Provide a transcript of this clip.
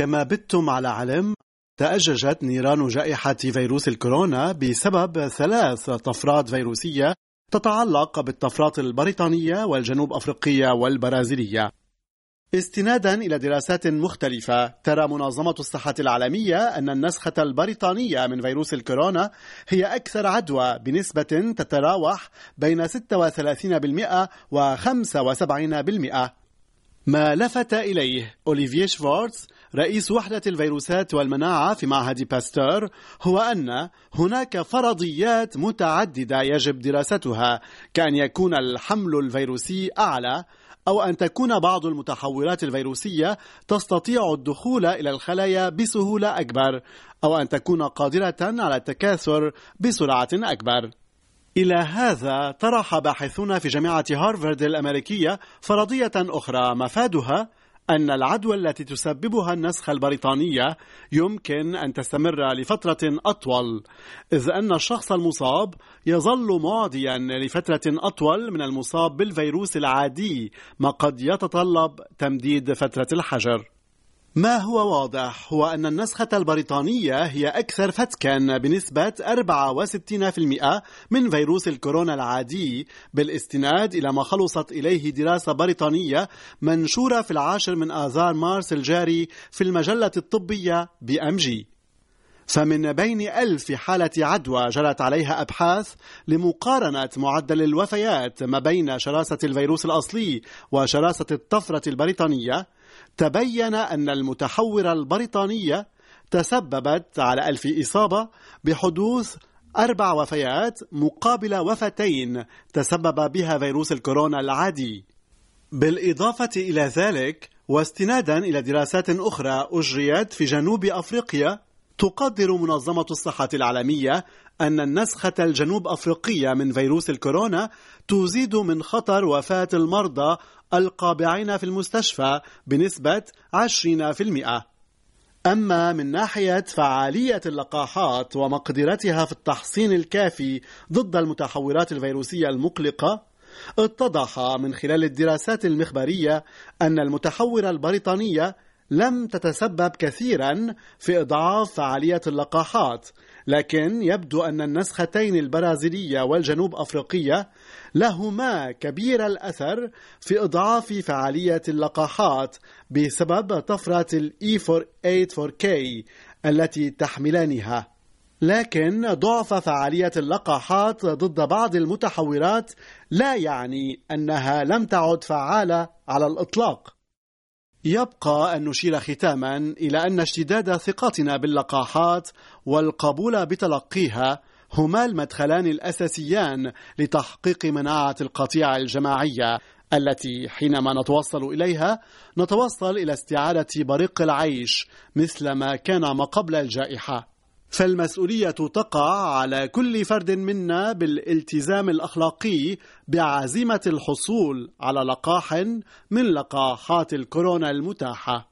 كما بتم على علم تأججت نيران جائحة فيروس الكورونا بسبب ثلاث طفرات فيروسية تتعلق بالطفرات البريطانية والجنوب أفريقية والبرازيلية. استنادا إلى دراسات مختلفة ترى منظمة الصحة العالمية أن النسخة البريطانية من فيروس الكورونا هي أكثر عدوى بنسبة تتراوح بين 36% و 75% ما لفت إليه أوليفيه شفورتز رئيس وحدة الفيروسات والمناعة في معهد باستور هو أن هناك فرضيات متعددة يجب دراستها. كأن يكون الحمل الفيروسي أعلى أو أن تكون بعض المتحورات الفيروسية تستطيع الدخول إلى الخلايا بسهولة أكبر أو أن تكون قادرة على التكاثر بسرعة أكبر. إلى هذا طرح باحثون في جامعة هارفارد الأمريكية فرضية أخرى مفادها أن العدوى التي تسببها النسخة البريطانية يمكن أن تستمر لفترة أطول إذ أن الشخص المصاب يظل معديا لفترة أطول من المصاب بالفيروس العادي ما قد يتطلب تمديد فترة الحجر. ما هو واضح هو أن النسخة البريطانية هي أكثر فتكا بنسبة 64% من فيروس الكورونا العادي بالاستناد إلى ما خلصت إليه دراسة بريطانية منشورة في العاشر من آذار مارس الجاري في المجلة الطبية بي إم جي. فمن بين ألف حالة عدوى جرت عليها أبحاث لمقارنة معدل الوفيات ما بين شراسة الفيروس الأصلي وشراسة الطفرة البريطانية تبين أن المتحورة البريطانية تسببت على ألف إصابة بحدوث أربع وفيات مقابل وفتين تسبب بها فيروس الكورونا العادي. بالإضافة إلى ذلك واستنادا إلى دراسات أخرى أجريت في جنوب أفريقيا تقدر منظمة الصحة العالمية أن النسخة الجنوب أفريقية من فيروس الكورونا تزيد من خطر وفاة المرضى القابعين في المستشفى بنسبة 20%. أما من ناحية فعالية اللقاحات ومقدرتها في التحصين الكافي ضد المتحورات الفيروسية المقلقة اتضح من خلال الدراسات المخبرية أن المتحورة البريطانية لم تتسبب كثيرا في إضعاف فعالية اللقاحات لكن يبدو أن النسختين البرازيلية والجنوب أفريقية لهما كبير الأثر في إضعاف فعالية اللقاحات بسبب طفرة ال E484K التي تحملانها. لكن ضعف فعالية اللقاحات ضد بعض المتحورات لا يعني أنها لم تعد فعالة على الإطلاق. يبقى أن نشير ختاما إلى أن اشتداد ثقتنا باللقاحات والقبول بتلقيها هما المدخلان الأساسيان لتحقيق مناعة القطيع الجماعية التي حينما نتوصل إليها نتوصل إلى استعادة بريق العيش مثل ما كان ما قبل الجائحة. فالمسؤولية تقع على كل فرد منا بالالتزام الأخلاقي بعزيمة الحصول على لقاح من لقاحات الكورونا المتاحة.